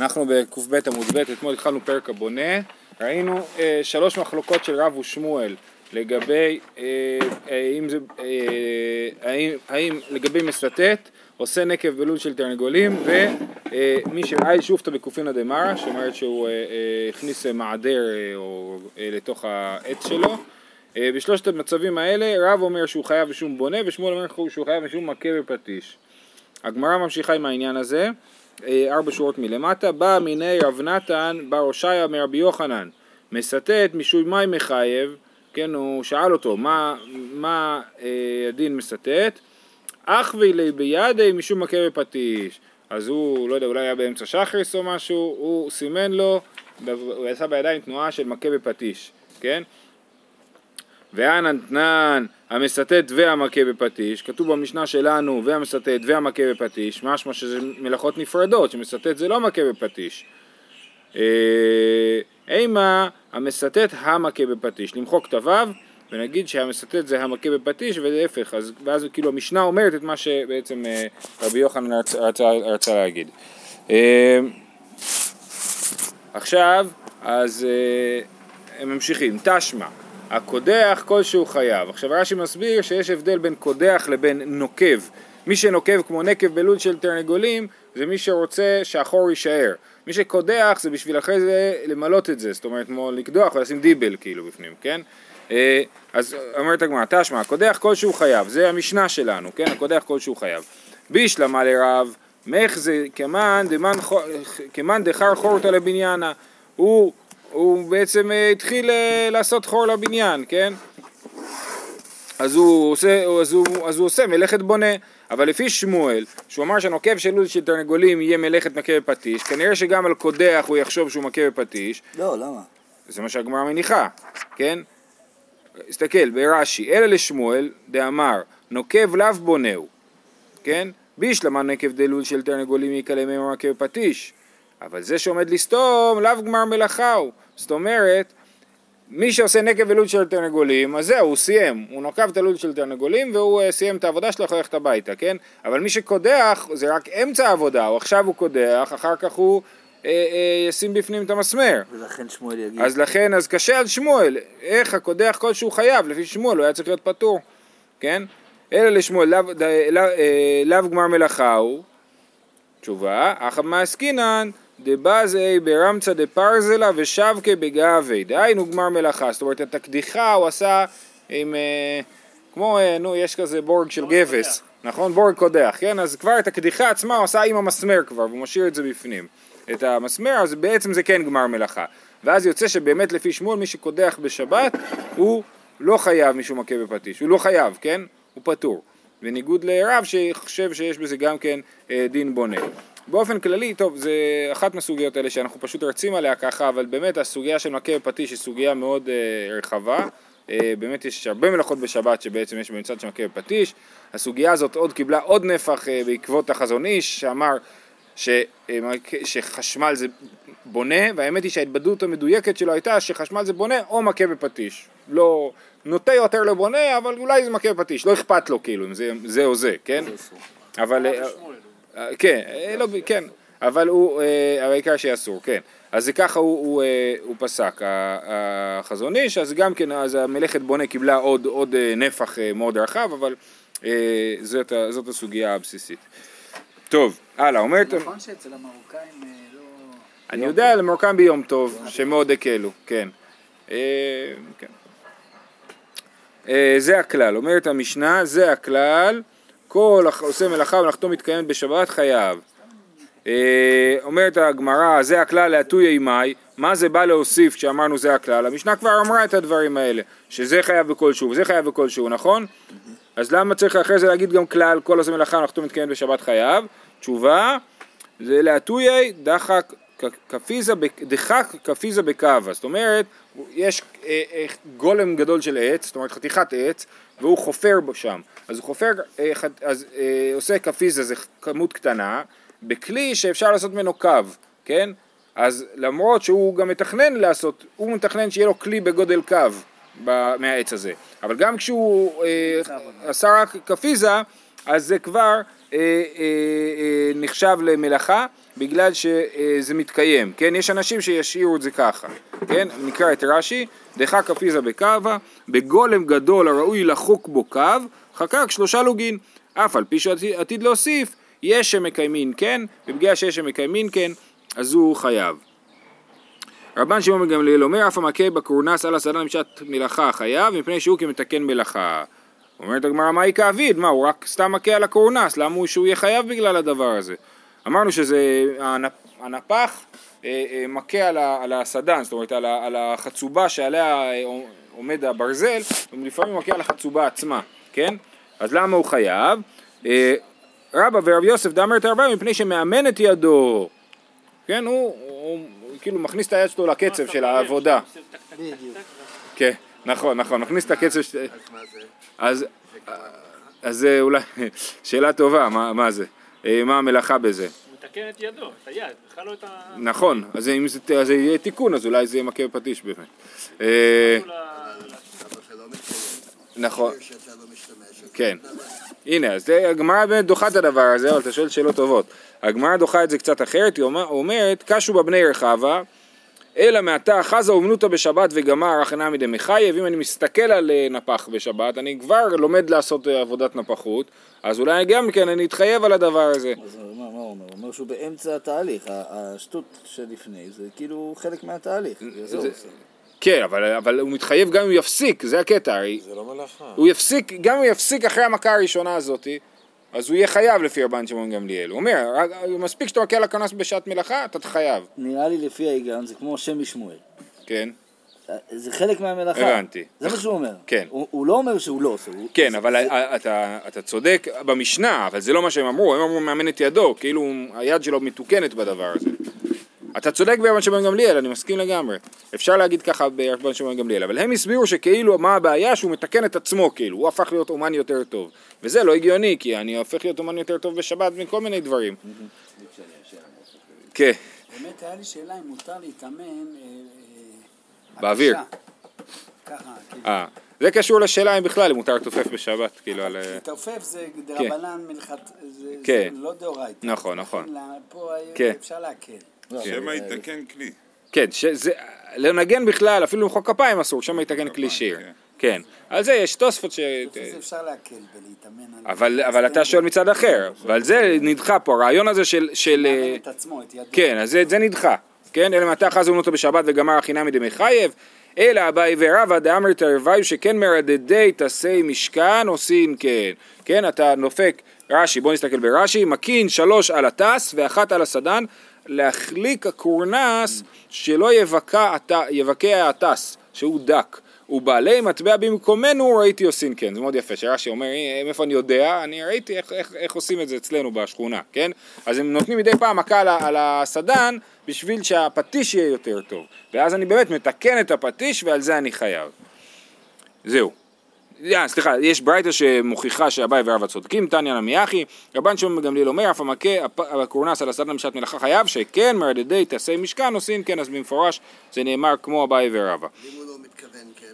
אנחנו בק"ב עמוד ב', אתמול התחלנו פרק הבונה, ראינו אה, שלוש מחלוקות של רב ושמואל לגבי אה, האם זה, אה, האם, האם לגבי מסתת, עושה נקב בלול של תרנגולים ומי אה, שראה שופטה בקופינה דמרה, שאומרת שהוא אה, אה, הכניס מעדר אה, או, אה, לתוך העץ שלו. אה, בשלושת המצבים האלה רב אומר שהוא חייב בשום בונה ושמואל אומר שהוא חייב בשום מכה ופטיש. הגמרא ממשיכה עם העניין הזה. אה, ארבע שורות מלמטה, בא מיני רב נתן בר הושעיה מרבי יוחנן, מסתת משוי מי מחייב, כן, הוא שאל אותו מה, מה אה, הדין מסתת, אך וילי בידי משום מכה ופטיש, אז הוא, לא יודע, אולי היה באמצע שחריס או משהו, הוא סימן לו, הוא עשה בידיים תנועה של מכה בפטיש, כן? והנתנן המסתת והמכה בפטיש, כתוב במשנה שלנו והמסתת והמכה בפטיש, משמע שזה מלאכות נפרדות, שמסתת זה לא מכה בפטיש. אה, אימה המסתת המכה בפטיש, למחוק את הוו ונגיד שהמסתת זה המכה בפטיש ולהפך, אז, ואז כאילו המשנה אומרת את מה שבעצם אה, רבי יוחנן רצה, רצה, רצה להגיד. אה, עכשיו, אז הם ממשיכים, תשמע הקודח כלשהו חייב. עכשיו רש"י מסביר שיש הבדל בין קודח לבין נוקב. מי שנוקב כמו נקב בלול של תרנגולים זה מי שרוצה שהחור יישאר. מי שקודח זה בשביל אחרי זה למלות את זה, זאת אומרת כמו לקדוח ולשים דיבל כאילו בפנים, כן? אה, אז אומרת הגמרא, תשמע, הקודח כלשהו חייב, זה המשנה שלנו, כן? הקודח כלשהו חייב. בישלמה לרב, מך זה כמאן דחר חורתא לבניינה, הוא הוא בעצם אה, התחיל אה, לעשות חור לבניין, כן? אז הוא עושה, אז הוא, אז הוא עושה מלאכת בונה, אבל לפי שמואל, שהוא אמר שהנוקב של לול של תרנגולים יהיה מלאכת מכה בפטיש, כנראה שגם על קודח הוא יחשוב שהוא מכה בפטיש. לא, למה? זה מה שהגמרא מניחה, כן? תסתכל, ברש"י, אלא לשמואל דאמר, נוקב לאו בונהו, כן? בישלמה נקב דלול של תרנגולים יקלה מהם מכה בפטיש. אבל זה שעומד לסתום, לאו גמר מלאכה הוא. זאת אומרת, מי שעושה נקב ולוד של תרנגולים, אז זהו, הוא סיים, הוא נוקב את הלוד של תרנגולים והוא uh, סיים את העבודה שלו, יכול ללכת הביתה, כן? אבל מי שקודח, זה רק אמצע העבודה, או עכשיו הוא קודח, אחר כך הוא uh, uh, ישים בפנים את המסמר. ולכן שמואל יגיד. אז לכן, אז קשה על שמואל, איך הקודח כלשהו חייב, לפי שמואל הוא היה צריך להיות פטור, כן? אלא לשמואל, לאו גמר מלאכה הוא, תשובה, אחא מעסקינן דבזי ברמצא דפרזלה ושבקה בגאווה, דהיינו גמר מלאכה, זאת אומרת את הקדיחה הוא עשה עם, אה, כמו, אה, נו, יש כזה בורג של גבס, נכון? בורג קודח, כן? אז כבר את הקדיחה עצמה הוא עשה עם המסמר כבר, והוא משאיר את זה בפנים. את המסמר, אז בעצם זה כן גמר מלאכה. ואז יוצא שבאמת לפי שמואל מי שקודח בשבת הוא לא חייב משום מכה בפטיש, הוא לא חייב, כן? הוא פטור. בניגוד לרב שחושב שיש בזה גם כן אה, דין בונה. באופן כללי, טוב, זה אחת מהסוגיות האלה שאנחנו פשוט רצים עליה ככה, אבל באמת הסוגיה של מכה בפטיש היא סוגיה מאוד אה, רחבה. אה, באמת יש הרבה מלאכות בשבת שבעצם יש במצד של מכה בפטיש. הסוגיה הזאת עוד קיבלה עוד נפח אה, בעקבות החזון איש שאמר ש, אה, שחשמל זה בונה, והאמת היא שההתבדלות המדויקת שלו הייתה שחשמל זה בונה או מכה בפטיש. לא, נוטה יותר לבונה, אבל אולי זה מכה בפטיש, לא אכפת לו כאילו אם זה, זה או זה, כן? אבל... אה, כן, אה, לא, כן, אבל הוא, אה, העיקר שיהיה אסור, כן. אז זה ככה הוא, הוא, הוא פסק, החזון איש, אז גם כן, אז המלאכת בונה קיבלה עוד, עוד נפח מאוד רחב, אבל זאת, זאת הסוגיה הבסיסית. טוב, הלאה, אומרת... נכון שאצל המרוקאים לא... אני יודע, למרוקאים ביום טוב, שמאוד הקלו, כן. כן. זה הכלל, אומרת המשנה, זה הכלל. כל עושה מלאכה ומלאכתו מתקיימת בשבת חייב. אה, אומרת הגמרא, זה הכלל להטויי מאי, מה זה בא להוסיף כשאמרנו זה הכלל? המשנה כבר אמרה את הדברים האלה, שזה חייב בכלשהו וזה חייב בכלשהו, נכון? אז למה צריך אחרי זה להגיד גם כלל, כל עושה מלאכה ומלאכתו מתקיימת בשבת חייב? תשובה, זה להטויי דחק כפיזה, דחק כפיזה בקווה, זאת אומרת, יש אה, אה, גולם גדול של עץ, זאת אומרת חתיכת עץ, והוא חופר בו שם, אז הוא חופר, אה, אז אה, עושה כפיזה, זה כמות קטנה, בכלי שאפשר לעשות ממנו קו, כן? אז למרות שהוא גם מתכנן לעשות, הוא מתכנן שיהיה לו כלי בגודל קו מהעץ הזה, אבל גם כשהוא אה, עשה רק כפיזה, אז זה כבר נחשב למלאכה בגלל שזה מתקיים, כן? יש אנשים שישאירו את זה ככה, כן? נקרא את רש"י, דחה כפיזה בקווה, בגולם גדול הראוי לחוק בו קו, חקק שלושה לוגין, אף על פי שעתיד להוסיף, יש שמקיימין כן, ובגלל שיש שמקיימין כן, אז הוא חייב. רבן שמעון גמליאל אומר, אף המכה בקורנס על הסדן בשעת מלאכה חייב, מפני שהוא כמתקן מלאכה. אומרת הגמרא, מה איכא אביד? מה, הוא רק סתם מכה על הקורנס, למה הוא שהוא יהיה חייב בגלל הדבר הזה? אמרנו שזה, הנפ, הנפח אה, אה, מכה על, על הסדן, זאת אומרת על, על החצובה שעליה אה, עומד הברזל, ולפעמים מכה על החצובה עצמה, כן? אז למה הוא חייב? רבא ורב יוסף דאמר את הרבה מפני שמאמן את ידו, כן? הוא, הוא, הוא כאילו מכניס את היד שלו לקצב של העבודה. כן, נכון, נכון, מכניס את הקצב ש... אז אז זה אולי שאלה טובה, מה, מה זה? אה, מה המלאכה בזה? הוא מתקן את ידו, את היד, בכלל לא את ה... נכון, אז אם זה, אז זה יהיה תיקון, אז אולי זה יהיה מכה בפטיש באמת. אה. נכון, לא. כן. הנה, אז זה- הגמרא באמת דוחה את הדבר הזה, אבל אתה שואל שאלות טובות. הגמרא דוחה את זה קצת אחרת, היא אומר- אומרת, קשו בבני רחבה, אלא מעתה חזה אומנותא בשבת וגמר הכנה מדי מחייב, אם אני מסתכל על אה, נפח בשבת, אני כבר לומד לעשות אה, עבודת נפחות, אז אולי גם כן אני אתחייב על הדבר הזה. אז מה, מה הוא אומר? הוא אומר שהוא באמצע התהליך, השטות שלפני זה כאילו חלק מהתהליך. זהו, זה- זה- כן, אבל, אבל הוא מתחייב גם אם הוא יפסיק, זה הקטע, הרי זה לא מלאכה. הוא יפסיק, גם אם הוא יפסיק אחרי המכה הראשונה הזאתי, אז הוא יהיה חייב לפי רבן שמעון גמליאל. הוא אומר, מספיק שאתה על הכנס בשעת מלאכה, אתה חייב. נראה לי לפי ההיגיון זה כמו שם משמואל. כן, זה חלק מהמלאכה. הבנתי. זה מה שהוא אומר. כן. הוא, הוא לא אומר שהוא לא עושה. הוא- כן, זה- אבל זה- אתה, אתה צודק במשנה, אבל זה לא מה שהם אמרו, הם אמרו מאמן את ידו, כאילו היד שלו מתוקנת בדבר הזה. אתה צודק ברבן שמעון גמליאל, אני מסכים לגמרי. אפשר להגיד ככה ברבן שמעון גמליאל, אבל הם הסבירו שכאילו מה הבעיה שהוא מתקן את עצמו, כאילו, הוא הפך להיות אומן יותר טוב. וזה לא הגיוני, כי אני הופך להיות אומן יותר טוב בשבת מכל מיני דברים. כן, באמת היה לי שאלה אם מותר להתאמן אה, אה, באוויר. ככה, כאילו. אה, זה קשור לשאלה אם בכלל אם מותר לתופף בשבת, כאילו על... תעופף זה דרבנן מלכת... זה כן. לא דאורייתא. נכון, נכון. פה כן. אפשר להקל. לא, שמא אה, יתקן כלי. כן, שזה, לנגן בכלל, אפילו למחוא כפיים אסור, שם יתקן כלי שיר. כן. כן, על זה יש תוספות ש... זה אפשר להקל ולהתאמן על... אבל, אבל אתה שואל מצד אחר, ועל זה נדחה פה, הרעיון הזה של... אה, את עצמו, את ידו. כן, אז זה, זה נדחה. כן, אלא מתי חזו אותו בשבת וגמר החינמי דמחייב, אלא אביי ורבא דאמר תרוויו שכן מרדדי תעשי משכן עושים כן. כן, אתה נופק, רש"י, בוא נסתכל ברש"י, מקין שלוש על הטס ואחת על הסדן, להחליק הקורנס שלא יבקע, הט- יבקע הטס, שהוא דק. ובעלי מטבע במקומנו ראיתי עושים כן, זה מאוד יפה, שרש"י אומר, "אה, מאיפה אני יודע, אני ראיתי איך, איך, איך עושים את זה אצלנו בשכונה, כן? אז הם נותנים מדי פעם מכה על, על הסדן בשביל שהפטיש יהיה יותר טוב, ואז אני באמת מתקן את הפטיש ועל זה אני חייב. זהו. אה, סליחה, יש ברייתא שמוכיחה שאביי ורבא צודקים, תניא נמי אחי, רבן שמעון בן גמליאל אומר, אף המכה הקורנס על הסדן בשעת מלאכה חייב, שכן מרדדי תעשי משכן עושים כן, אז במפורש זה נאמר כמו אביי ורבא. ואם הוא לא מתכוון, כן.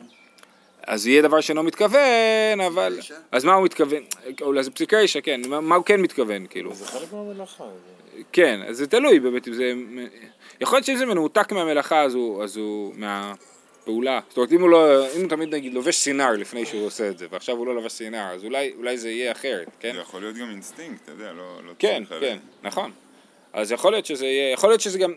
אז יהיה דבר שאינו מתכוון, אבל... אז מה הוא מתכוון? אולי זה פסיקי רישא, כן, מה הוא כן מתכוון, כאילו? זה חלק מהמלאכה. זה- כן, אז זה תלוי באמת, אם זה... יכול להיות שאם זה מנותק מהמלאכה, אז הוא... אז הוא מהפעולה. זאת אומרת, אם הוא לא... אם הוא תמיד נגיד לובש סינר לפני שהוא עושה את זה, ועכשיו הוא לא לובש סינר, אז אולי, אולי זה יהיה אחרת, כן? זה יכול להיות גם אינסטינקט, אתה יודע, לא... לא כן, צריך כן, נכון. אז יכול להיות שזה יהיה... יכול להיות שזה גם...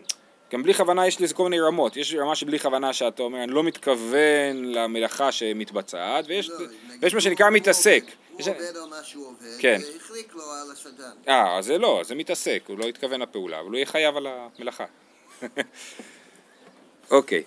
גם בלי כוונה יש לזה כל מיני רמות. יש רמה שבלי כוונה שאתה אומר, אני לא מתכוון למלאכה שמתבצעת, ויש, לא, ויש מה שנקרא הוא- מתעסק. הוא יש- עובד על מה שהוא עובד, כן. והחליק לו על הסדן. אה, אז זה לא, זה מתעסק, הוא לא התכוון לפעולה, אבל הוא יהיה חייב על המלאכה. אוקיי, אה,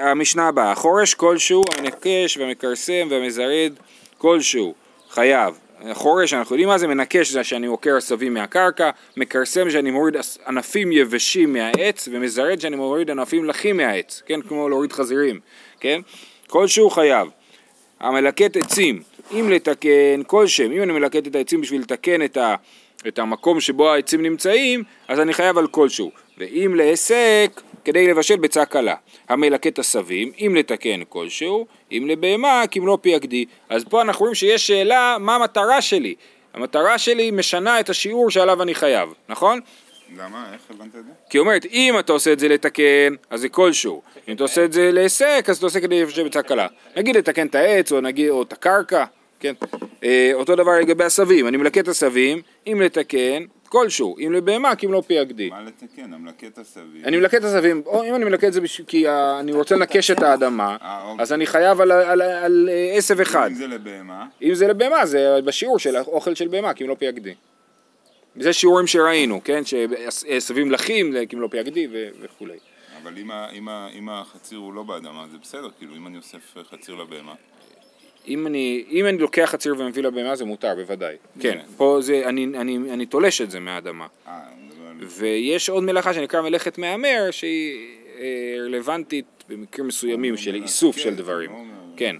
המשנה הבאה, חורש כלשהו, המנקש והמכרסם והמזרד כלשהו, חייב. חורש, אנחנו יודעים מה זה, מנקש זה שאני עוקר עשבים מהקרקע, מכרסם שאני מוריד ענפים יבשים מהעץ, ומזרד שאני מוריד ענפים לחים מהעץ, כן, כמו להוריד חזירים, כן? כלשהו חייב. המלקט עצים, אם לתקן כל שם, אם אני מלקט את העצים בשביל לתקן את, ה, את המקום שבו העצים נמצאים, אז אני חייב על כלשהו. ואם להיסק, כדי לבשל ביצה קלה. המלקט עשבים, אם לתקן כלשהו, אם לבהמה, כמלוא פי הגדי. אז פה אנחנו רואים שיש שאלה מה המטרה שלי. המטרה שלי משנה את השיעור שעליו אני חייב, נכון? למה? איך הבנת את זה? כי היא אומרת, אם אתה עושה את זה לתקן, אז זה כלשהו. אם אתה עושה את זה להיסק, אז אתה עושה כדי לבשל ביצה קלה. נגיד לתקן את העץ, או נגיד, או את הקרקע, כן? אה, אותו דבר לגבי עשבים, אני מלקט עשבים, אם לתקן, כלשהו. אם לבהמה, כי אם לא פי הגדי. מה לתקן? המלקט הסביב. אני מלקט עשבים, או אם אני מלקט את זה בשביל, כי אה, אני רוצה לנקש את האדמה, אה, אוקיי. אז אני חייב על, אה, עשב אחד. אם זה לבהמה, אם זה לבהמה, זה בשיעור של האוכל של בהמה, כי אם לא פי הגדי. זה שיעורים שראינו, כן? שעשבים לחים, כי אם לא פי הגדי וכולי. אבל אם החציר הוא לא באדמה, זה בסדר, כאילו, אם אני אוסף חציר לבהמה. אם אני, אם אני לוקח חציר ומביא לבהמה זה מותר, בוודאי. כן, כן. פה זה, אני, אני, אני תולש את זה מהאדמה. אה, על... ויש עוד מלאכה שנקרא מלאכת מהמר, שהיא אה, רלוונטית במקרים מסוימים של איסוף כן, של דברים. לא כן.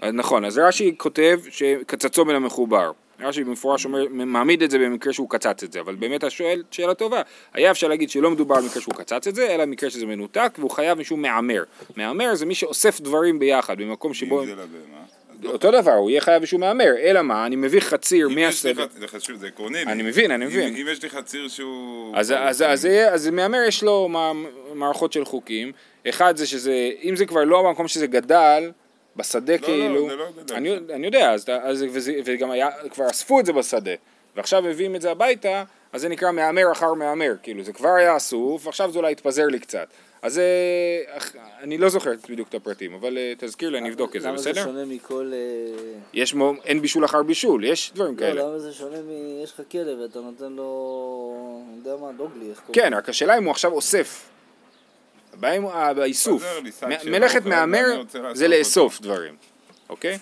אז נכון, אז רש"י כותב שקצצו מן המחובר. רש"י במפורש אומר, מעמיד את זה במקרה שהוא קצץ את זה, אבל באמת השואל שאלה טובה. היה אפשר להגיד שלא מדובר על מקרה שהוא קצץ את זה, אלא מקרה שזה מנותק, והוא חייב מישהו מהמר. מהמר זה מי שאוסף דברים ביחד, במקום שבו... אם זה לבהמה. לא אותו דבר, הוא יהיה חייב מישהו מהמר, אלא מה, אני מביא חציר מהסדר. זה עקרוני. אני מבין, אני מבין. אם יש לי חציר שהוא... אז, מהמר יש לו מע- מערכות של חוקים, אחד זה שזה, אם זה כבר לא המקום שזה גדל, בשדה לא, כאילו, זה לא גדל. אני, אני יודע, אז, אז, וזה, וגם היה, כבר אספו את זה בשדה, ועכשיו מביאים את זה הביתה, אז זה נקרא מהמר אחר מהמר, כאילו זה כבר היה אסוף, ועכשיו זה אולי התפזר לי קצת. אז אך- אני לא זוכר בדיוק את הפרטים, אבל אה, תזכיר לי, אני אבדוק את זה, למה זה בסדר? שונה מכל... אה, יש, מו- אין בישול אחר בישול, יש דברים לא, כאלה. למה זה שונה מ... יש לך כלב ואתה נותן לו... אני יודע מה, דוגלי, איך קוראים? כן, רק השאלה אם הוא עכשיו אוסף. הבעיה עם ה- באיסוף. חוזר לי שק מ- של מלאכת מהמר זה לאסוף דברים, אוקיי?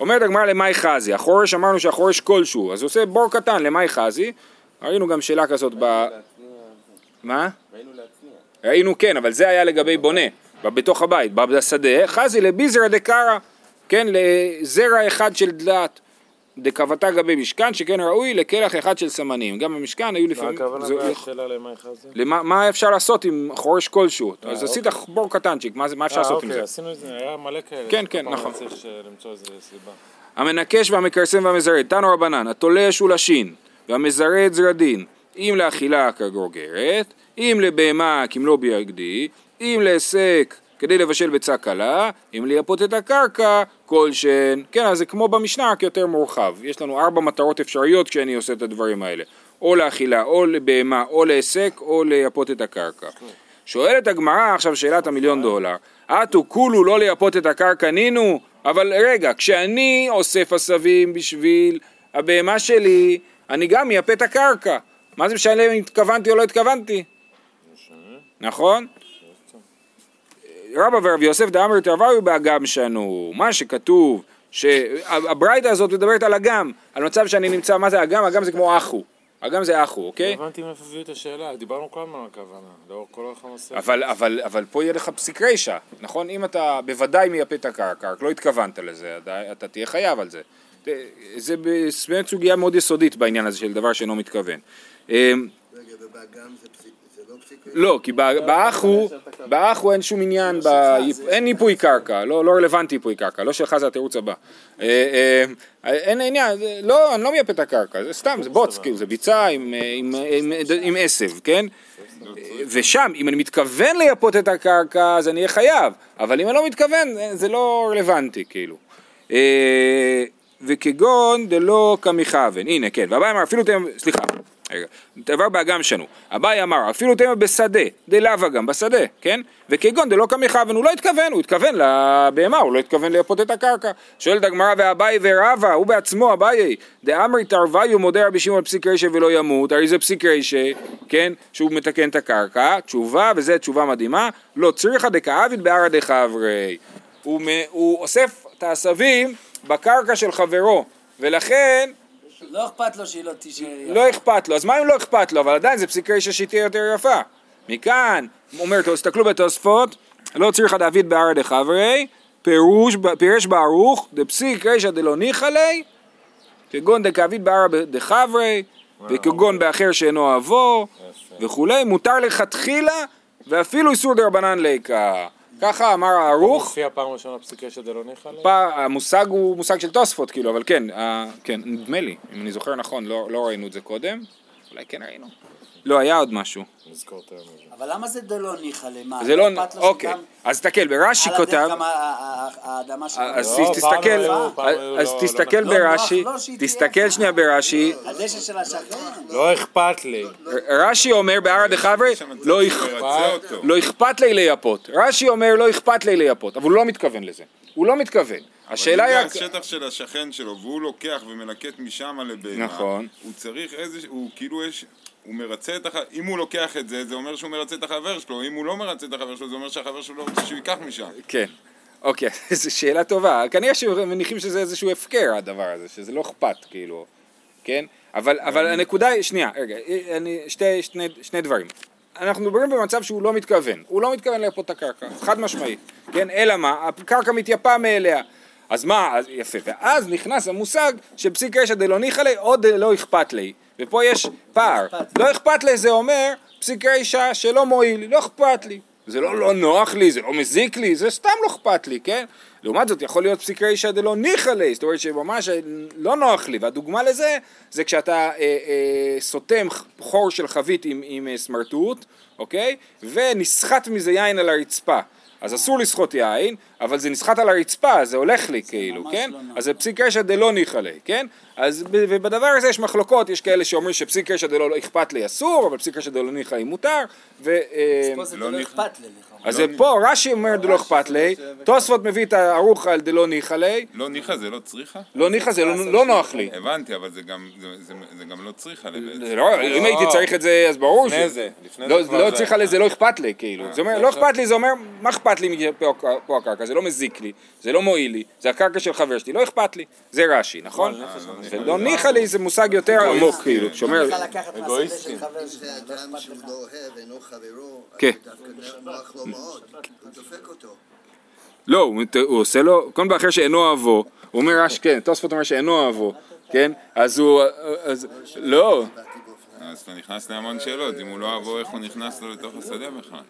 אומרת הגמרא למאי חזי, החורש אמרנו שהחורש כלשהו, אז הוא עושה בור קטן למאי חזי, ראינו גם שאלה כזאת ב... מה? ראינו כן, אבל זה היה לגבי בונה, בתוך הבית, בשדה, חזי לביזרא דקרא, כן, לזרע אחד של דלת, דקבתה גבי משכן, שכן ראוי לקלח אחד של סמנים, גם במשכן היו מה לפעמים... הכוונה זה- בשאלה למה חזי? למה, מה אפשר לעשות עם חורש כלשהו? אז עשית בור קטנצ'יק, מה, מה אפשר אה, לעשות עם אוקיי, זה? עשינו את זה, היה מלא כאלה. כן, כן, נכון. צריך אה, למצוא איזה סיבה. המנקש והמכרסם והמזרד, תנו רבנן, התולש הוא לשין, והמזרד זרדין, אם לאכילה כגורגרת, אם לבהמה כמלוא ביגדי, אם להיסק כדי לבשל ביצה קלה, אם לייפות את הקרקע, כל שן. כן, אז זה כמו במשנה, רק יותר מורחב. יש לנו ארבע מטרות אפשריות כשאני עושה את הדברים האלה. או לאכילה, או לבהמה, או להיסק, או לייפות את הקרקע. שואלת הגמרא עכשיו שאלת המיליון דולר, אטו כולו לא לייפות את הקרקע נינו? אבל רגע, כשאני אוסף עשבים בשביל הבהמה שלי, אני גם מייפה את הקרקע. מה זה משנה אם התכוונתי או לא התכוונתי? נכון? רבא ורבי יוסף דאמר תרוויו באגם שנו, מה שכתוב, שהברייתא הזאת מדברת על אגם, על מצב שאני נמצא, מה זה אגם? אגם זה כמו אחו, אגם זה אחו, לא אוקיי? הבנתי מאיפה הביאו את השאלה, דיברנו כל הזמן על הכוונה, לאור כל אורך הנושא. אבל, אבל, אבל פה יהיה לך פסיק רישא, נכון? אם אתה בוודאי מייפה את הקרקע, רק לא התכוונת לזה, אתה, אתה תהיה חייב על זה. זה- באמת סוגיה מאוד יסודית בעניין הזה של דבר שאינו מתכוון. אמ, רגע, ובאגם זה פסיק, לא? לא, כי ב- באחו, באחו אין שום עניין, ב- אין ניפוי קרקע, לא לא רלוונטי ניפוי קרקע, לא שלך זה התירוץ הבא. אה, אה, אין עניין, לא, אני לא מייפה את הקרקע, זה סתם, זה בוץ, כאילו, זה ביצה עם, אה, עם- עשב, כן? ושם, אם אני מתכוון לייפות את הקרקע, אז אני אהיה חייב, אבל אם אני לא מתכוון, זה לא רלוונטי, כאילו. וכגון דלא כמכוון, הנה כן, והבאי אמר אפילו סליחה, דבר באגם שנו, אביי אמר אפילו תהיה בשדה, דלאו גם בשדה, כן? וכגון דלא כמכוון, הוא לא התכוון, הוא התכוון לבהמה, הוא לא התכוון לייפות את הקרקע. שואלת הגמרא ואביי ורבא, הוא בעצמו אביי, דאמרי תרוויו מודה רבי שמעון פסיק רישא ולא ימות, הרי זה פסיק רישא, כן? שהוא מתקן את הקרקע, תשובה, וזו תשובה מדהימה, לא צריכה דכאביד בערא דחברי. הוא, הוא אוסף את העשבים בקרקע של חברו, ולכן לא אכפת לו שהיא לא תישאר. לא אכפת לו, אז מה אם לא אכפת לו, אבל עדיין זה פסיק רישא שהיא תהיה יותר יפה. מכאן, אומר, תסתכלו בתוספות, לא צריכה דוד בערא דחברי, פירוש, פירש בערוך, דפסיק רישא דלא ניחא ליה, כגון דקאביד בערא דחברי, וכגון באחר שאינו אבו, וכולי, מותר לכתחילה, ואפילו איסור דרבנן ליקה. ככה אמר הערוך, מופיע פעם ראשונה פסיקה של דלא ניחא ליה? פעם- המושג הוא מושג של תוספות כאילו, אבל כן, כן, נדמה לי, אם אני זוכר נכון, לא לא ראינו את זה קודם, אולי כן ראינו. לא, היה עוד משהו. אבל למה זה דלא ניחא למה? זה לא, אוקיי, אז תסתכל, ברש"י כותב. אז לא, תסתכל, היו אז לא- תסתכל לא ברש"י, תסתכל. שנייה ברש"י, הדשא של השכן. לא אכפת לי. רש"י אומר בערא דחברי, לא אכפת. לי לייפות. רש"י אומר לא אכפת לי לייפות, אבל הוא לא מתכוון לזה. הוא לא מתכוון. השאלה היא... אבל אם זה השטח של השכן שלו, והוא לוקח ומלקט משם לבהמה, נכון. הוא צריך איזה, הוא כאילו יש, הוא מרצה את החבר, אם הוא לוקח את זה, זה אומר שהוא מרצה את החבר שלו, אם הוא לא מרצה את החבר שלו, זה אומר שהחבר שלו לא רוצה שהוא ייקח משם. כן. אוקיי, זו שאלה טובה. כנראה שמניחים שזה איזשהו הפקר הדבר הזה, שזה לא אכפת, כאילו. כן? אבל, אבל הנקודה היא, שנייה, רגע, אני, שתי, שני, שני דברים. אנחנו מדברים במצב שהוא לא מתכוון. הוא לא מתכוון לייפות את הקרקע, חד משמעית. כן? אלא מה? הקרקע מתייפה מאליה. אז מה, אז יפה. ואז נכנס המושג של פסיק רשע דלא ניחא לי או דלא אכפת לי. ופה יש פער. לא אכפת לי זה אומר פסיק רשע שלא מועיל לא אכפת לי. זה לא לא נוח לי, זה לא מזיק לי, זה סתם לא אכפת לי, כן? לעומת זאת יכול להיות פסיק רשע דלא ניחא לי, זאת אומרת שממש לא נוח לי, והדוגמה לזה זה כשאתה אה, אה, סותם חור של חבית עם, עם אה, סמרטוט, אוקיי? ונסחט מזה יין על הרצפה. אז אסור לסחוט יין, אבל זה נסחט על הרצפה, זה הולך לי כאילו, כן? לא. אז זה פסיק רשע דלא ניחא לי, כן? אז ובדבר הזה יש מחלוקות, יש כאלה שאומרים שפסיק רשע דלא לא אכפת לי אסור, אבל פסיק רשע דלא ניחא לי מותר, ו... אה, פה זה לא דלא ניחא. אכפת לי. אז זה פה רש"י אומר דלא אכפת לי, תוספות מביא את הערוך על דלא ניחא לי, לא ניחא זה לא צריכה? לא ניחא זה לא- לא נוח לי. הבנתי, אבל זה גם, זה, זה, זה גם לא צריכה לבעצם. זה לא, אם הייתי צריך את זה אז ברור ש... זה, לפני לא, זה לא צריכה לזה, לא אכפת לי, כאילו. זה אומר, לא אכפת לי, זה אומר, מה אכפת לי מפה פה הקרקע? זה לא מזיק לי, זה לא מועיל לי, זה הקרקע של חבר שלי, לא אכפת לי. זה רש"י, נכון? ולא ניחא לי זה מושג יותר עמוק, כאילו, לא. לא חברו, אז כן. לא, הוא, עושה לו, קודם כל אחר שאינו אוהבו, הוא אומר רש"י, כן, תוספות אומר שאינו אוהבו, כן? אז הוא, אז, לא, אז אתה נכנס להמון שאלות, אם הוא לא אהבו, איך הוא נכנס לו לתוך השדה בכלל?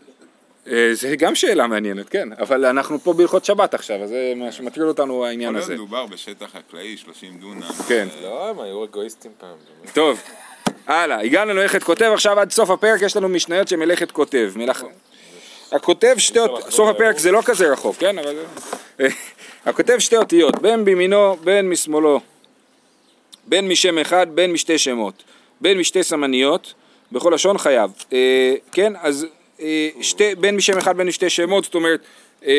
אה, זה גם שאלה מעניינת, כן, אבל אנחנו פה בהלכות שבת עכשיו, אז זה מה שמטריד אותנו העניין הזה. מדובר בשטח חקלאי, 30 דונם. כן. לא, הם היו אגואיסטים פעם. טוב, הלאה, הגענו למלאכת כותב, עכשיו עד סוף הפרק יש לנו משניות של מלאכת כותב. הכותב שתי אותיות, סוף הפרק זה לא כזה רחוק, כן? אבל... הכותב שתי אותיות, בין בימינו, בין משמאלו, בין משם אחד, בין משתי שמות, בין משתי סמניות, בכל לשון חייב. אה, כן, אז אה, שתי, בין משם אחד, בין משתי שמות, זאת אומרת, אה,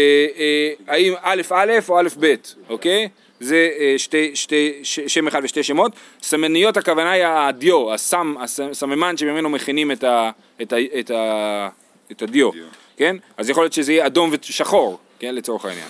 האם א' א' או א' ב', אוקיי? זה שתי, שתי, ש, שם אחד ושתי שמות. סמניות הכוונה היא הדיו, הסם, הסממן שממנו מכינים את, ה, את, ה, את, ה, את הדיו, דיו. כן? אז יכול להיות שזה יהיה אדום ושחור, כן? לצורך העניין.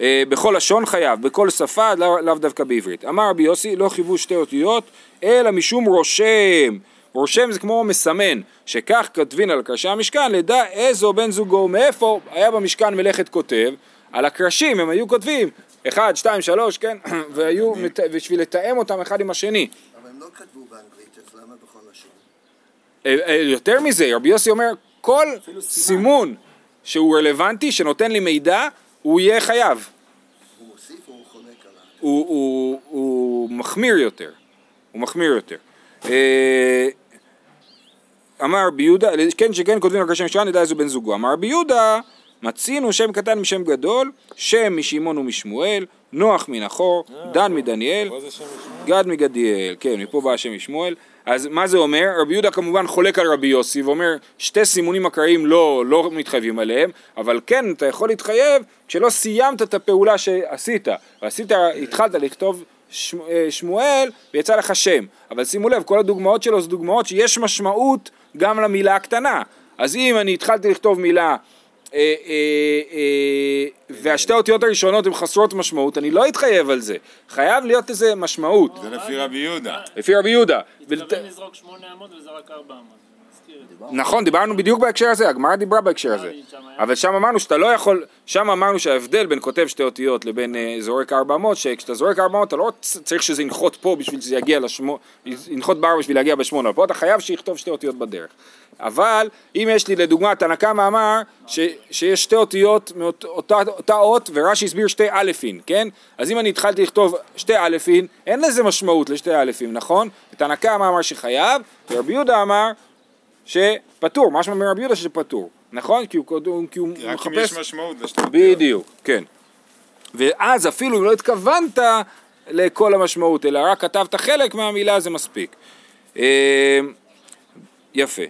אה, בכל לשון חייב, בכל שפה, לאו לאו דווקא בעברית. אמר רבי יוסי, לא חיוו שתי אותיות, אלא משום רושם. רושם זה כמו מסמן, שכך כותבין על קרשי המשכן, לדע איזו בן זוגו, מאיפה היה במשכן מלאכת כותב, על הקרשים הם היו כותבים, אחד, שתיים, שלוש, כן, והיו, בשביל לתאם אותם אחד עם השני. אבל הם לא כתבו באנגלית, אז למה בכל לשון? אה, אה, יותר מזה, רבי יוסי אומר, כל סימון שהוא רלוונטי, שנותן לי מידע, הוא יהיה חייב. הוא מוסיף או הוא חולק עליו? הוא, הוא, הוא מחמיר יותר, הוא מחמיר יותר. אה, אמר רבי יהודה, כן שכן כותבים על קרשי משכן, נדע איזה בן זוגו. אמר רבי יהודה, מצינו שם קטן משם גדול, שם משמעון ומשמואל, נוח מנחור, דן מדניאל. גד מגדיאל, כן, מפה בא השם משמואל. אז מה זה אומר? רבי יהודה כמובן חולק על רבי יוסי ואומר שתי סימונים אקראיים לא, לא מתחייבים עליהם, אבל כן אתה יכול להתחייב כשלא סיימת את הפעולה שעשית, ועשית, התחלת לכתוב אה, שמואל ויצא לך שם, אבל שימו לב, כל הדוגמאות שלו זה דוגמאות שיש משמעות גם למילה הקטנה, אז אם אני התחלתי לכתוב מילה והשתי האותיות הראשונות הן חסרות משמעות, אני לא אתחייב על זה, חייב להיות איזה משמעות, זה לפי רבי יהודה. לפי רבי יהודה. מתכוון לזרוק שמונה אמות וזרק ארבע אמות. נכון, דיברנו בדיוק בהקשר הזה, הגמרא דיברה בהקשר הזה. אבל שם אמרנו שאתה לא יכול, שם אמרנו שההבדל בין כותב שתי אותיות לבין אה, זורק ארבע אמות, שכשאתה זורק ארבע אמות אתה לא צריך שזה ינחות פה בשביל שזה יגיע לשמו, ינחות בארבע בשביל להגיע בשמונה, פה אתה חייב שיכתוב שתי אותיות בדרך. אבל אם יש לי לדוגמה, תנא קמא אמר ש, שיש שתי אותיות מאותה אותה אות ורש"י הסביר שתי אלפין, כן? אז אם אני התחלתי לכתוב שתי אלפין, אין לזה משמעות לשתי אלפין, נכון? תנא קמא אמר שחייב, ורבי יהודה אמר שפטור, משמע מרבי יהודה שפטור, נכון? כי הוא, כי הוא רק אם מחפש... יש משמעות לשתי אותיות. בדיוק, כן. ואז אפילו אם לא התכוונת לכל המשמעות, אלא רק כתבת חלק מהמילה, זה מספיק. אה, יפה.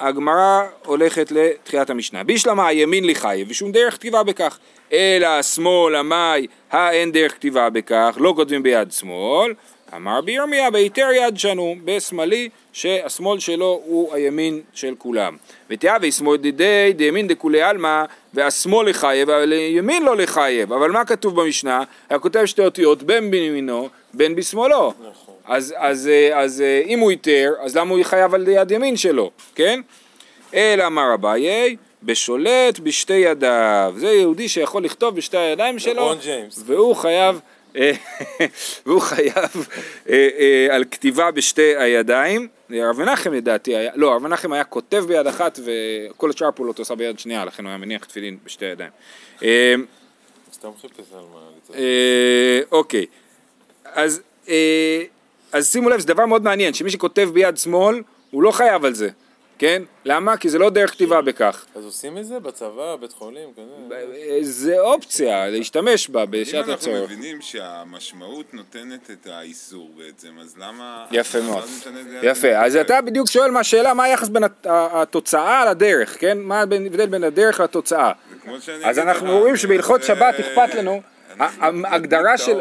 הגמרא הולכת לתחילת המשנה. בישלמה הימין לחייב, ושום דרך כתיבה בכך. אלא השמאל, המאי, האין דרך כתיבה בכך, לא כותבים ביד שמאל. אמר בירמיה, בהיתר יד שנו, בשמאלי, שהשמאל שלו הוא הימין של כולם. ותיאבי שמאל דידי דימין דכולי עלמא, והשמאל לחייב, אבל ימין לא לחייב. אבל מה כתוב במשנה? היה כותב שתי אותיות בין בימינו, בין בשמאלו. אז, אז, אה, אז אה, אם הוא היתר, אז למה הוא חייב על יד ימין שלו, כן? אלא אמר אביי, בשולט בשתי ידיו. זה יהודי שיכול לכתוב בשתי הידיים שלו. והוא חייב, אה, והוא חייב על כתיבה בשתי הידיים. הרב מנחם לדעתי היה, לא, הרב מנחם היה כותב ביד אחת וכל השאר פעולות עושה ביד שנייה, לכן הוא היה מניח תפילין בשתי ידיים. סתם חיפש על מה לצעוק. אוקיי, אז, אז שימו לב, זה דבר מאוד מעניין, שמי שכותב ביד שמאל, הוא לא חייב על זה, כן? למה? כי זה לא דרך כתיבה בכך. אז עושים את זה בצבא, בית חולים, כזה? אה, זה אופציה, להשתמש בה אם בשעת אנחנו הצורך. מבינים שהמשמעות נותנת את האיסור בעצם, אז למה... יפה מאוד. זה? יפה, אז אתה בדיוק שואל מה השאלה, מה היחס בין הת- התוצאה לדרך, כן? מה ההבדל בין הדרך לתוצאה? אז אנחנו אומרים שבהלכות זה- שבת אכפת לנו, אנחנו ההגדרה של...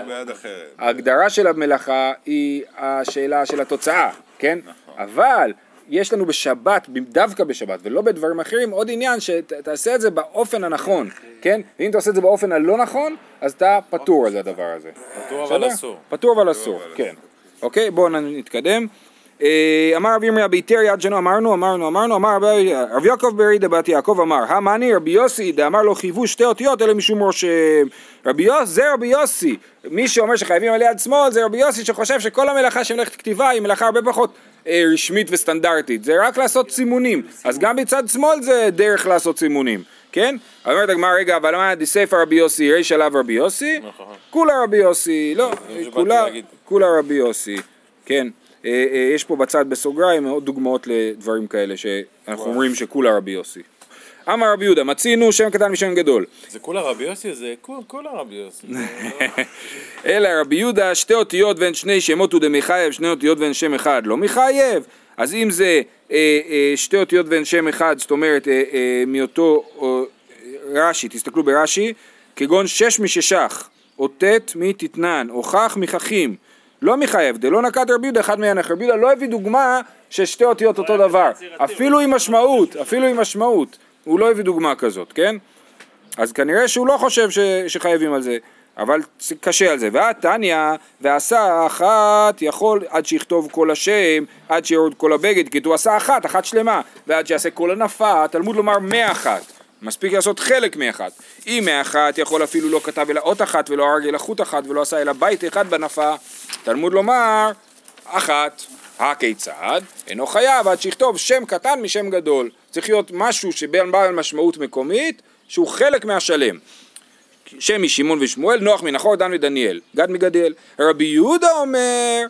ההגדרה של המלאכה היא השאלה של התוצאה, כן? נכון. אבל יש לנו בשבת, דווקא בשבת ולא בדברים אחרים, עוד עניין שתעשה את זה באופן הנכון, כן? ואם אתה עושה את זה באופן הלא נכון, אז אתה פטור על הדבר הזה. פטור אבל? אסור. פטור אבל אסור, כן. אוקיי, בואו נתקדם. אה, אמר רבי ירמיה ביתר יד שנו אמרנו אמרנו אמרנו אמר רבי- רב יעקב ברי דבת יעקב אמר המאני רבי יוסי דאמר לו חייבו שתי אותיות אלה משום רושם רבי יוסי זה רבי יוסי מי שאומר שחייבים על יד שמאל זה רבי יוסי שחושב שכל המלאכה של מלאכת כתיבה היא מלאכה הרבה פחות אה, רשמית וסטנדרטית זה רק לעשות סימונים אז גם בצד שמאל זה דרך לעשות סימונים כן? אומרת הגמרא רגע אבל מה דסייפא רבי יוסי ריש עליו רבי יוסי נכון. כולה רבי יוסי לא. כולה רבי יוסי, כן. אה, אה, יש פה בצד בסוגריים עוד דוגמאות לדברים כאלה שאנחנו אומרים שכולה רבי יוסי. אמר רבי יהודה, מצינו שם קטן משם גדול. זה כולה רבי יוסי? זה כול- כולה רבי יוסי. אלא רבי יהודה שתי אותיות ואין שני שמות הוא דמחייב, שני אותיות ואין שם אחד לא מחייב. אז אם זה אה, אה, שתי אותיות ואין שם אחד, זאת אומרת אה, אה, מאותו או, אה, רש"י, תסתכלו ברש"י, כגון שש מששך, או ט' מתתנן, או כך מככים, לא מחייב, דלא נקט רבי יהודה אחד מהנך. רבי יהודה לא הביא דוגמה ששתי אותיות אותו דבר, אפילו עם משמעות, אפילו עם משמעות, הוא לא הביא דוגמה כזאת, כן? אז כנראה שהוא לא חושב ש, שחייבים על זה, אבל קשה על זה. והתניא, ועשה אחת יכול עד שיכתוב כל השם, עד שיורד כל הבגד, כי הוא עשה אחת, אחת שלמה, ועד שיעשה כל הנפה, התלמוד לומר מאחת. מספיק לעשות חלק מאחת. אם מאחת יכול אפילו לא כתב אלא אות אחת ולא הרג אלא חוט אחת ולא עשה אלא בית אחד בנפה, תלמוד לומר אחת. הכיצד? אינו חייב עד שיכתוב שם קטן משם גדול. צריך להיות משהו שבין בעל משמעות מקומית שהוא חלק מהשלם. שם משמעון ושמואל, נוח מנחור, דן ודניאל, גד מגדיאל. רבי יהודה אומר,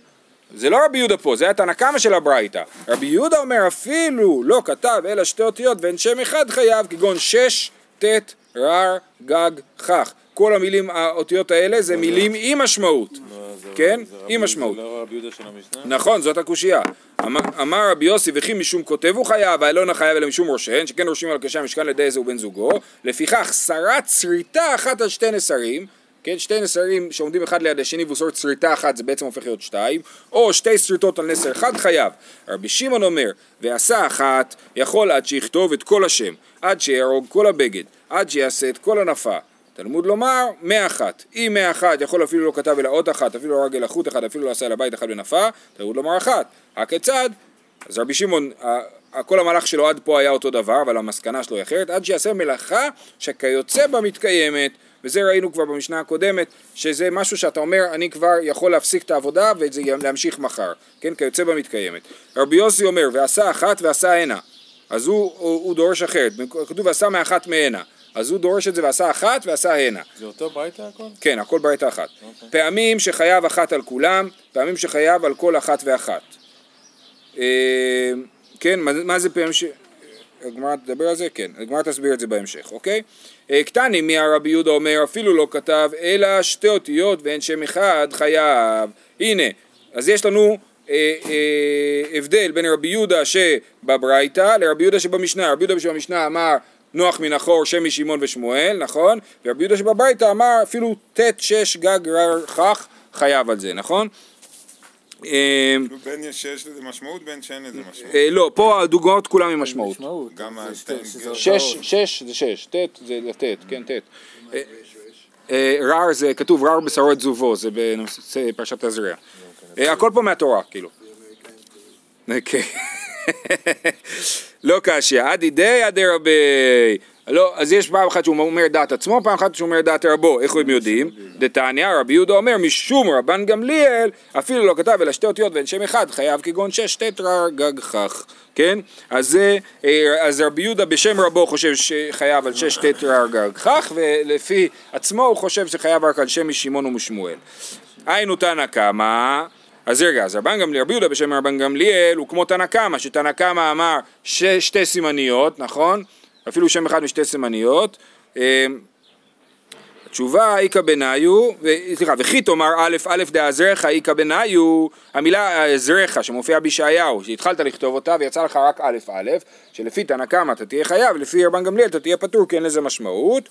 זה לא רבי יהודה פה, זה התנא קמא של הברייתא. רבי יהודה אומר אפילו לא כתב אלא שתי אותיות ואין שם אחד חייב, כגון שש, ט', רר, גג, כך. כל המילים, האותיות האלה זה מילים עם משמעות. זה- כן? עם משמעות. זה לא רבי יהודה של המשנה? נכון, זאת הקושייה. אמר, רבי יוסי וכי משום כותב הוא חייב, האלון החייב אלא משום רושן, שכן רושמים על קשה המשכן לידי איזה ובן זוגו, לפיכך שרת שריטה אחת על שתי נסרים, כן, שתי נסרים שעומדים אחד ליד השני שורט שריטה אחת זה בעצם הופך להיות שתיים, או שתי שריטות על נסר אחד חייב. רבי שמעון אומר, ועשה אחת, יכול עד שיכתוב את כל השם, עד שיהרוג כל הבגד, עד שיעשה את כל הנפה. תלמוד לומר, מאה אחת. אם מאה אחת יכול אפילו לא כתב אלא אות אחת, אפילו לא הרג אלא אחד, אפילו לא עשה אלא בית אחד ונפה, תלמוד לומר אחת. הכיצד? אז רבי שמעון, כל המהלך שלו עד פה היה אותו דבר, אבל המסקנה שלו היא אחרת, עד שיעשה מלאכה שכיוצא בה מתקיימת, וזה ראינו כבר במשנה הקודמת, שזה משהו שאתה אומר, אני כבר יכול להפסיק את העבודה וזה להמשיך מחר, כן, כיוצא בה מתקיימת. רבי יוסי אומר, ועשה אחת ועשה הנה, אז הוא, הוא, הוא דורש אחרת, כתוב ועשה מאחת מהנה, אז הוא דורש את זה ועשה אחת ועשה הנה. זה אותו ברייתא הכל? כן, הכל ברייתא אחת. פעמים שחייב אחת על כולם, פעמים שחייב על כל אחת ואחת. אה, כן, מה, מה זה פעמים ש... הגמרא תדבר על זה? כן, הגמרא תסביר את זה בהמשך, אוקיי? אה, קטני מי הרבי יהודה אומר אפילו לא כתב אלא שתי אותיות ואין שם אחד חייב. הנה, אז יש לנו אה, אה, הבדל בין רבי יהודה שבברייתא לרבי יהודה שבמשנה. רבי יהודה שבמשנה אמר נוח מן החור, שמי שמעון ושמואל, נכון? ורבי יהודה שבברייתא אמר אפילו ט' שש גג רר כך חייב על זה, נכון? אה, כאילו בין יש שיש לזה משמעות, בין שאין לזה משמעות. אה, לא, פה הדוגמאות כולם עם משמעות. משמעות. גם שש. שש זה שש, ט' זה לט', כן ט'. אה, רר זה, כתוב רר בשרות זובו, זה בנושא פרשת תזריע. הכל פה מהתורה, כאילו. כן. לא קשיא, עדי די עדי רבי. לא, אז יש פעם אחת שהוא אומר דעת עצמו, פעם אחת שהוא אומר דעת רבו, איך הם יודעים? דתניא, רבי יהודה אומר, משום רבן גמליאל, אפילו לא כתב אלא שתי אותיות ואין שם אחד, חייב כגון שש טטרר גג כך, כן? אז זה, אה, אז רבי יהודה בשם רבו חושב שחייב על שש טטרר גג כך, ולפי עצמו הוא חושב שחייב רק על שם משמעון ומשמואל. היינו תנא קמא, אז רגע, אז רבן גמליאל, רבי יהודה בשם רבן גמליאל הוא כמו תנא קמא, שתנא קמא אמר שתי סימניות, נכון? אפילו שם אחד משתי סימניות. אה, התשובה איכא בניו, סליחה, וכי תאמר א' א' דאזרך איכא בניו, המילה אזרך שמופיעה בישעיהו, שהתחלת לכתוב אותה ויצא לך רק א' א', שלפי תנא קמא אתה תהיה חייב, לפי רבן גמליאל אתה תהיה פטור כי אין לזה משמעות.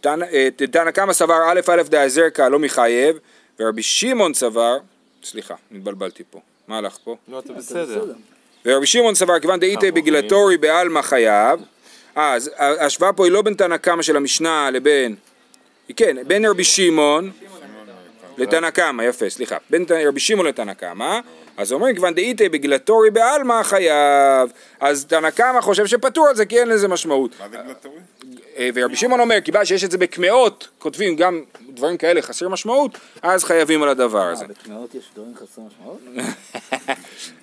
תנא אה, תנא קמא סבר א' א' דאזרך לא מחייב, ורבי שמעון סבר, סליחה, נתבלבלתי פה, מה הלך פה? לא, אתה בסדר. ורבי שמעון סבר כיוון דאיתי בגילטורי בעלמא חייב, אה, אז ההשוואה פה היא לא בין תנא קמא של המשנה לבין, כן, בין רבי שמעון לתנא קמא, יפה, סליחה, בין רבי שמעון לתנא קמא, אז אומרים כיוון דאיתי בגילטורי בעלמא חייב, אז תנא קמא חושב שפטור על זה כי אין לזה משמעות. מה זה גלטורי? אה, ורבי שמעון אומר, כיוון שיש את זה בקמעות, כותבים גם דברים כאלה חסרי משמעות, אז חייבים על הדבר הזה. אה, בקמעות יש דברים חסרי משמעות?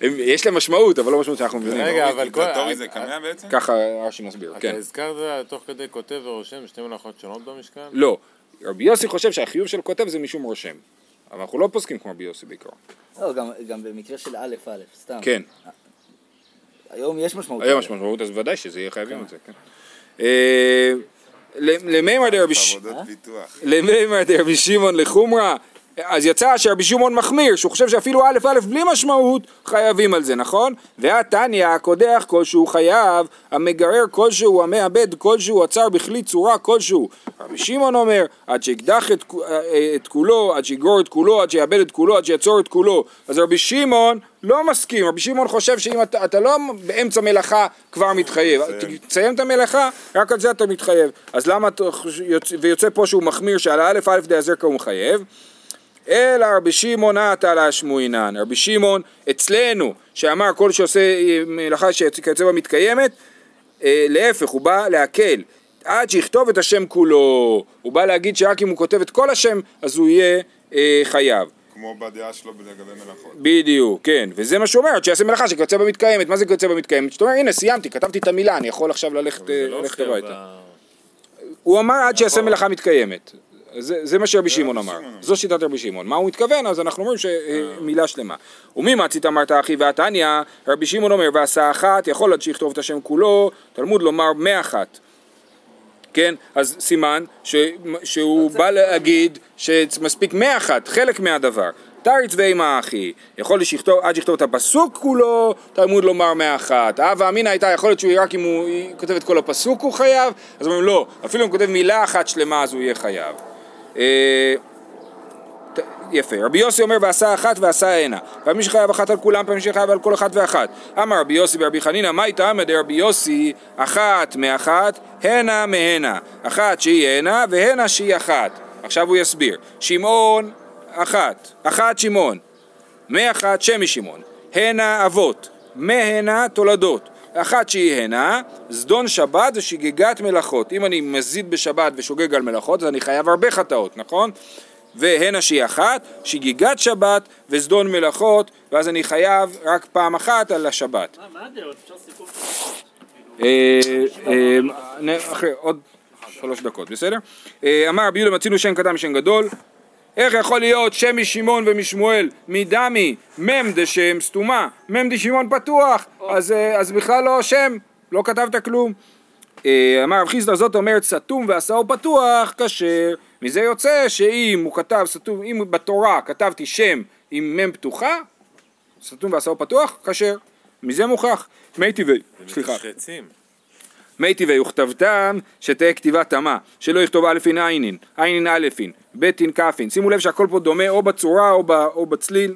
יש להם משמעות, אבל לא משמעות שאנחנו מבינים. רגע, אבל כל... גלטורי זה קמע בעצם? ככה רש"י מסביר, אתה כן. הזכרת תוך כדי כותב ורושם שתי מלאכות שונות במשכן? לא, רבי יוסי חושב שהחיוב של כותב זה משום רושם. אבל אנחנו לא פוסקים כמו רבי יוסי בעיקרון. לא, גם- גם במקרה של א' א', סתם. כן, היום יש משמעות. היום יש משמעות, אז ודאי שזה יהיה חייבים את זה, כן. אה, למימר דרבי שמעון לחומרא, אז יצא שרבי שמעון מחמיר, שהוא חושב שאפילו א' א' בלי משמעות, חייבים על זה, נכון? והתניא, הקודח כלשהו חייב, המגרר כלשהו, המאבד כלשהו, עצר בכלי צורה כלשהו. רבי שמעון אומר, עד שיקדח את, את כולו, עד שיגרור את כולו, עד שיאבד את כולו, עד שיעצור את כולו. אז רבי שמעון לא מסכים, רבי שמעון חושב שאם אתה, אתה לא באמצע מלאכה כבר מתחייב, תסיים את המלאכה, רק על זה אתה מתחייב. אז למה אתה ויוצא פה שהוא מחמיר שעל האלף א' דאזרקה הוא מחייב? אלא רבי שמעון עתה להשמועינן. רבי שמעון אצלנו, שאמר כל שעושה אה, מלאכה שכיוצא בה מתקיימת, אה, להפך, הוא בא להקל. עד שיכתוב את השם כולו. הוא בא להגיד שרק אם הוא כותב את כל השם, אז הוא יהיה אה, חייב. כמו בדעה שלו לגבי מלאכות. בדיוק, כן, וזה מה שהוא אומר, שיעשה מלאכה שכיוצא בה מתקיימת, מה זה כיוצא בה מתקיימת? שאתה אומר, הנה סיימתי, כתבתי את המילה, אני יכול עכשיו ללכת זה אה, לא ללכת הביתה. ב- הוא אמר עד שיעשה מלאכה מתקיימת. זה, זה מה שרבי שמעון אמר, זו שיטת רבי שמעון. מה הוא מתכוון? אז אנחנו אומרים שמילה שלמה. ומי מצית אמרת אחי והתניא, רבי שמעון אומר ועשה אחת, יכול עד שיכתוב את השם כולו, תלמוד לומר מאחת. כן, אז סימן ש, שהוא בא להגיד שמספיק מאחת, חלק מהדבר. תריץ ואימה אחי, יכול שיכתוב, עד שיכתוב את הפסוק כולו, תלמוד לומר מאחת. הווה אמינא הייתה, יכול להיות שהוא רק אם הוא כותב את כל הפסוק הוא חייב, אז אומרים לא, אפילו אם הוא כותב מילה אחת שלמה אז הוא יהיה חייב. אה, יפה, רבי יוסי אומר ועשה אחת ועשה הנה. פעמים שחייב אחת על כולם, פעמים שחייב על כל אחת ואחת. אמר רבי יוסי ורבי חנינא, מה איתמא דרבי יוסי, אחת מאחת, הנה מהנה. אחת שהיא הנה והנה שהיא אחת. עכשיו הוא יסביר. שמעון, אחת. אחת שמעון. מאחת שם משמעון. הנה אבות. מהנה תולדות. אחת שהיא הנה, זדון שבת ושגגת מלאכות. אם אני מזיד בשבת ושוגג על מלאכות, אז אני חייב הרבה חטאות, נכון? והנה שהיא אחת, שגיגת שבת וזדון מלאכות, ואז אני חייב רק פעם אחת על השבת. מה הדעות? אפשר סיכום? אה, אה, עוד שלוש דקות, בסדר? אה, אמר רבי יהודה מצינו שם קטן משם גדול איך יכול להיות שם משמעון ומשמואל מדמי מם דשם סתומה מם דשמעון פתוח? אז, אה, אז בכלל לא שם לא כתבת כלום. אה, אמר רב חיסדא זאת אומרת סתום ועשאו פתוח כשר. מזה יוצא שאם הוא כתב סתום אם בתורה כתבתי שם עם מם פתוחה סתום ועשאו פתוח כשר. מזה מוכח. מי טבעי? סליחה. מי טבעי שתהא כתיבה תמה, שלא יכתוב אלפין עינין, עינין אלפין, ביתין כפין. שימו לב שהכל פה דומה או בצורה או, ב, או בצליל.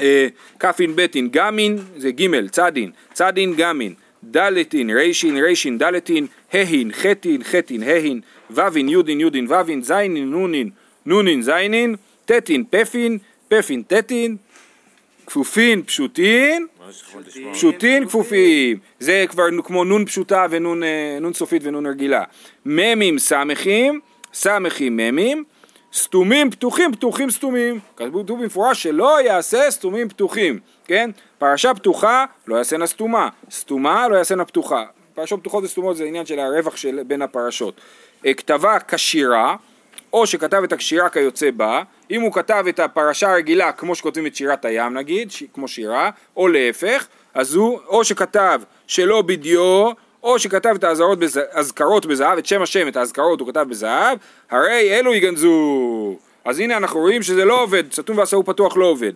אה, כפין ביתין גמין זה ג' צדין, צדין גמין, דלתין רישין רישין דלתין, ההין חטין חטין ההין, וווין יודין יודין וווין, זיינין נונין נונין זיינין, טטין פפין, פפין טטין, כפופין פשוטין? פשוטין כפופים, זה כבר כמו נון פשוטה ונון אה, נון סופית ונון רגילה. ממים סמכים, סמכים ממים, סתומים פתוחים, פתוחים סתומים. כתוב במפורש שלא יעשה סתומים פתוחים, כן? פרשה פתוחה לא יעשנה סתומה, סתומה לא יעשנה פתוחה. פרשות פתוחות וסתומות זה עניין של הרווח של בין הפרשות. אה, כתבה כשירה, או שכתב את הקשירה כיוצא בה, אם הוא כתב את הפרשה הרגילה כמו שכותבים את שירת הים נגיד, ש... כמו שירה, או להפך, אז הוא או שכתב שלא בדיו, או שכתב את האזהרות בז... בזהב, את שם השם, את האזכרות הוא כתב בזהב, הרי אלו יגנזו. אז הנה אנחנו רואים שזה לא עובד, סתום ועשהו פתוח לא עובד.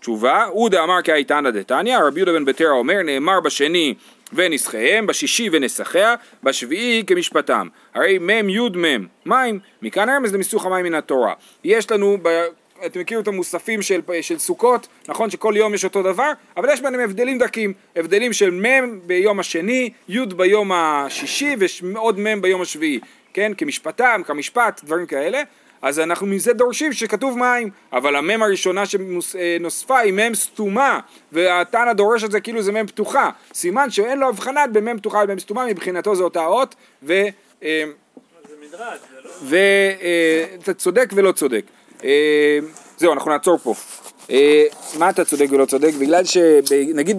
תשובה, עודה אמר כאיתנא דתניא, רבי יהודה בן ביתרא אומר, נאמר בשני ונסחיהם, בשישי ונסחיה, בשביעי כמשפטם. הרי מ' י' מ', מים, מכאן הרמז למיסוך המים מן התורה. יש לנו, ב... אתם מכירים את המוספים של, של סוכות, נכון שכל יום יש אותו דבר, אבל יש ביניהם הבדלים דקים, הבדלים של מ' ביום השני, י' ביום השישי ועוד מ' ביום השביעי, כן, כמשפטם, כמשפט, דברים כאלה. אז אנחנו מזה דורשים שכתוב מים, אבל המם הראשונה שנוספה היא מם סתומה, והתנא דורש את זה כאילו זה מם פתוחה, סימן שאין לו הבחנה בין מם פתוחה למם סתומה, מבחינתו זה אותה אות, ו... אה. ואתה צודק ולא צודק. אה, זהו, אנחנו נעצור פה. אה, מה אתה צודק ולא צודק? בגלל שנגיד